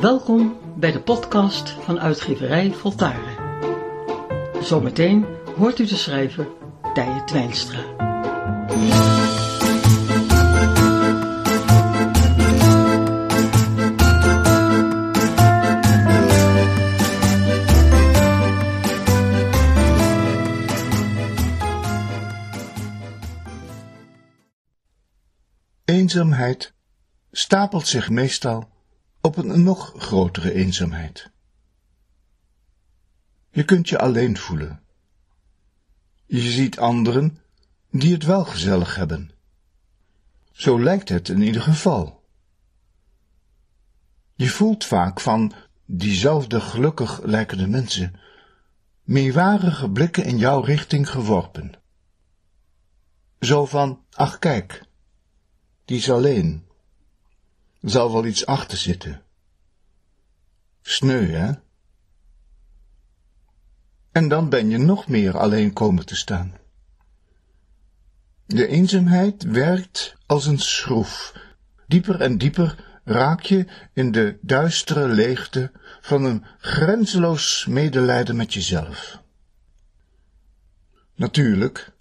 Welkom bij de podcast van uitgeverij Voltaren. Zometeen hoort u de schrijver Tije Twijnstra. Eenzaamheid stapelt zich meestal op een nog grotere eenzaamheid. Je kunt je alleen voelen. Je ziet anderen die het wel gezellig hebben. Zo lijkt het in ieder geval. Je voelt vaak van diezelfde gelukkig lijkende mensen meewarige blikken in jouw richting geworpen. Zo van, ach kijk, die is alleen. Zal wel iets achter zitten. Sneu, hè? En dan ben je nog meer alleen komen te staan. De eenzaamheid werkt als een schroef. Dieper en dieper raak je in de duistere leegte van een grenzeloos medelijden met jezelf. Natuurlijk,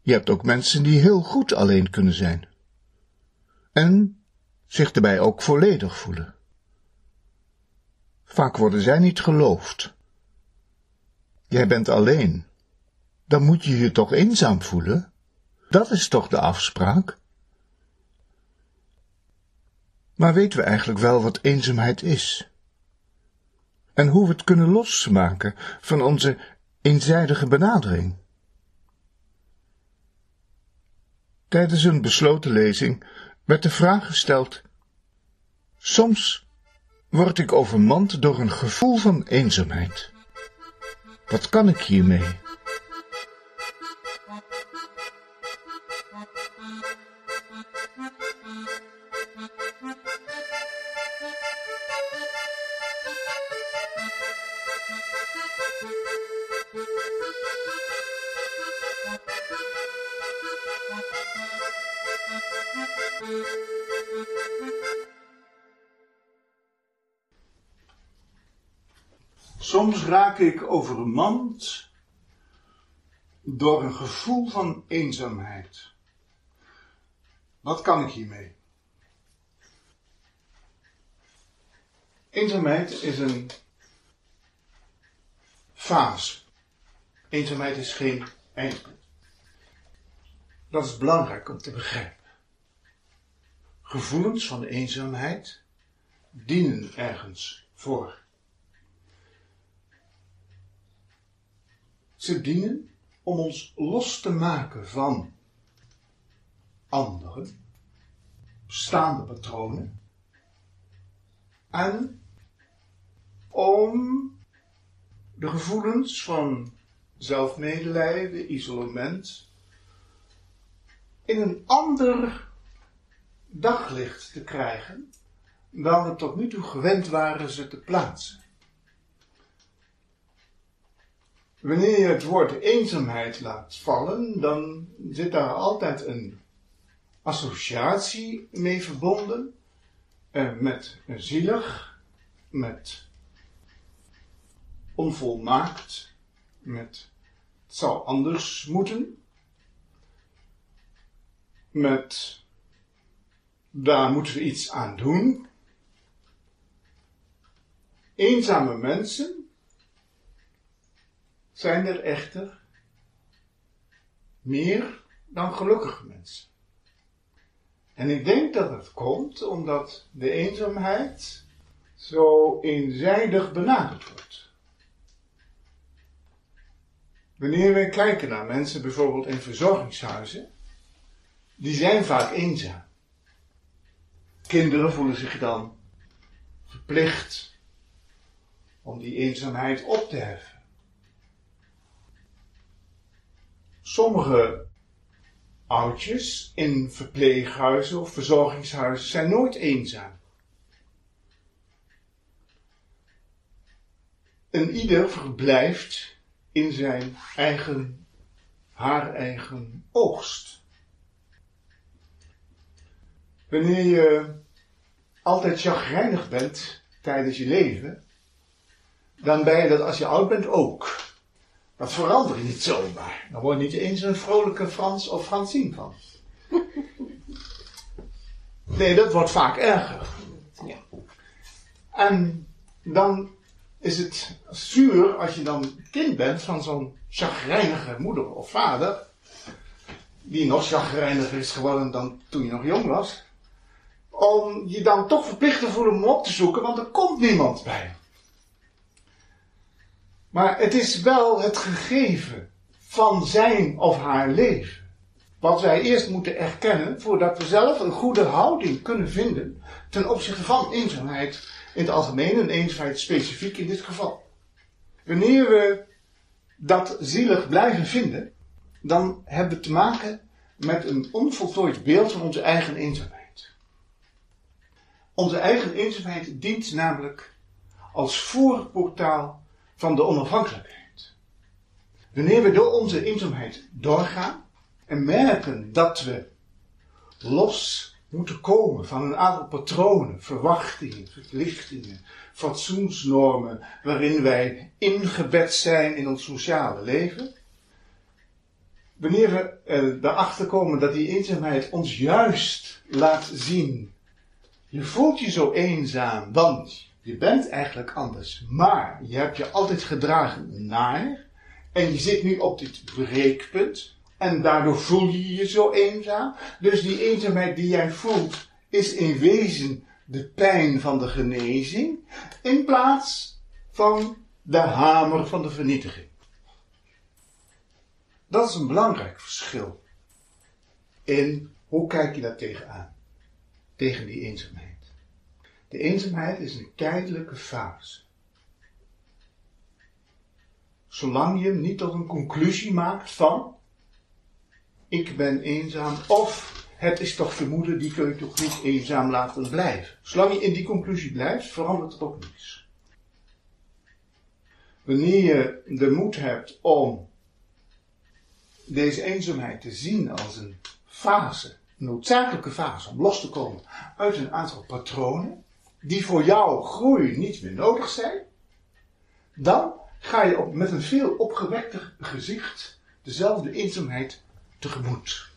je hebt ook mensen die heel goed alleen kunnen zijn. En zich daarbij ook volledig voelen. Vaak worden zij niet geloofd. Jij bent alleen. Dan moet je je toch eenzaam voelen? Dat is toch de afspraak? Maar weten we eigenlijk wel wat eenzaamheid is? En hoe we het kunnen losmaken van onze eenzijdige benadering? Tijdens een besloten lezing werd de vraag gesteld: Soms word ik overmand door een gevoel van eenzaamheid. Wat kan ik hiermee? Soms raak ik overmand door een gevoel van eenzaamheid. Wat kan ik hiermee? Eenzaamheid is een fase. Eenzaamheid is geen eindpunt. Dat is belangrijk om te begrijpen. Gevoelens van eenzaamheid dienen ergens voor. Ze dienen om ons los te maken van anderen, bestaande patronen, en om de gevoelens van zelfmedelijden, isolement, in een ander daglicht te krijgen dan we tot nu toe gewend waren ze te plaatsen. Wanneer je het woord eenzaamheid laat vallen, dan zit daar altijd een associatie mee verbonden. Eh, met zielig, met onvolmaakt, met het zou anders moeten, met daar moeten we iets aan doen. Eenzame mensen zijn er echter meer dan gelukkige mensen. En ik denk dat het komt omdat de eenzaamheid zo eenzijdig benaderd wordt. Wanneer we kijken naar mensen bijvoorbeeld in verzorgingshuizen, die zijn vaak eenzaam. Kinderen voelen zich dan verplicht om die eenzaamheid op te heffen. Sommige oudjes in verpleeghuizen of verzorgingshuizen zijn nooit eenzaam. En ieder verblijft in zijn eigen, haar eigen oogst. Wanneer je altijd chagrijnig bent tijdens je leven, dan ben je dat als je oud bent ook. Dat verandert niet zomaar. Dan word je niet eens een vrolijke Frans of Fransien van. Nee, dat wordt vaak erger. Ja. En dan is het zuur als je dan kind bent van zo'n chagrijnige moeder of vader, die nog chagrijniger is geworden dan toen je nog jong was, om je dan toch verplicht te voelen om op te zoeken, want er komt niemand bij. Maar het is wel het gegeven van zijn of haar leven. Wat wij eerst moeten erkennen voordat we zelf een goede houding kunnen vinden ten opzichte van eenzaamheid in het algemeen en eenzaamheid specifiek in dit geval. Wanneer we dat zielig blijven vinden, dan hebben we te maken met een onvoltooid beeld van onze eigen eenzaamheid. Onze eigen eenzaamheid dient namelijk als voorportaal van de onafhankelijkheid. Wanneer we door onze eenzaamheid doorgaan en merken dat we los moeten komen van een aantal patronen, verwachtingen, verplichtingen, fatsoensnormen waarin wij ingebed zijn in ons sociale leven. Wanneer we erachter komen dat die eenzaamheid ons juist laat zien, je voelt je zo eenzaam, want je bent eigenlijk anders, maar je hebt je altijd gedragen naar en je zit nu op dit breekpunt en daardoor voel je je zo eenzaam. Dus die eenzaamheid die jij voelt is in wezen de pijn van de genezing in plaats van de hamer van de vernietiging. Dat is een belangrijk verschil in hoe kijk je daar tegenaan, tegen die eenzaamheid. De eenzaamheid is een tijdelijke fase. Zolang je niet tot een conclusie maakt van ik ben eenzaam of het is toch vermoeden, die kun je toch niet eenzaam laten blijven. Zolang je in die conclusie blijft, verandert er ook niets. Wanneer je de moed hebt om deze eenzaamheid te zien als een fase, noodzakelijke fase om los te komen uit een aantal patronen, die voor jouw groei niet meer nodig zijn, dan ga je op, met een veel opgewekter gezicht dezelfde eenzaamheid tegemoet.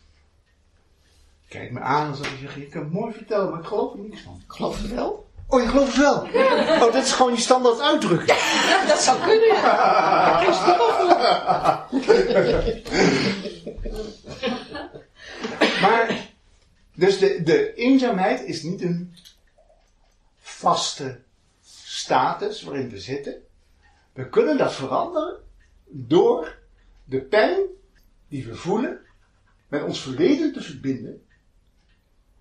Kijk me aan en zeg je, je kan het mooi vertellen, maar ik geloof er niets van. Ik geloof het wel. Oh, je gelooft het wel? Oh, dat is gewoon je standaard uitdrukking. Ja, dat zou kunnen, ja. maar, dus de, de eenzaamheid is niet een vaste status waarin we zitten. We kunnen dat veranderen door de pijn die we voelen met ons verleden te verbinden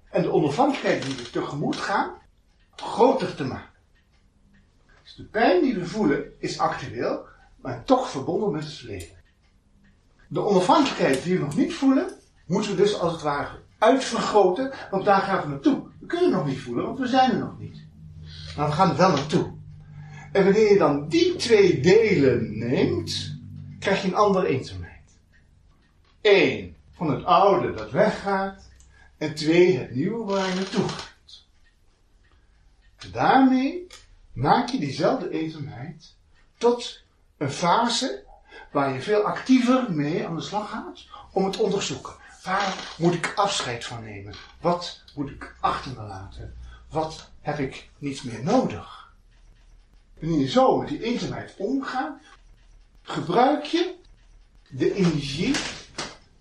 en de onafhankelijkheid die we tegemoet gaan groter te maken. Dus de pijn die we voelen is actueel, maar toch verbonden met het verleden. De onafhankelijkheid die we nog niet voelen, moeten we dus als het ware uitvergroten, want daar gaan we naartoe. We kunnen nog niet voelen, want we zijn er nog niet. Maar we gaan er wel naartoe. En wanneer je dan die twee delen neemt, krijg je een andere eenzaamheid. Eén, van het oude dat weggaat. En twee, het nieuwe waar je naartoe gaat. En daarmee maak je diezelfde eenzaamheid tot een fase waar je veel actiever mee aan de slag gaat om het onderzoeken. Waar moet ik afscheid van nemen? Wat moet ik achter me laten? Wat heb ik niet meer nodig? Wanneer je zo met die eenzaamheid omgaat, gebruik je de energie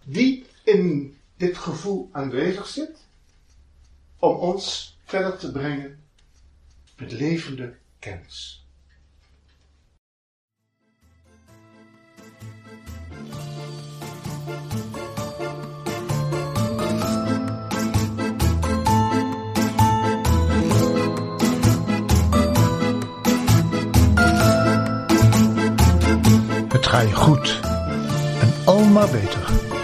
die in dit gevoel aanwezig zit, om ons verder te brengen met levende kennis. Ga je goed en al maar beter.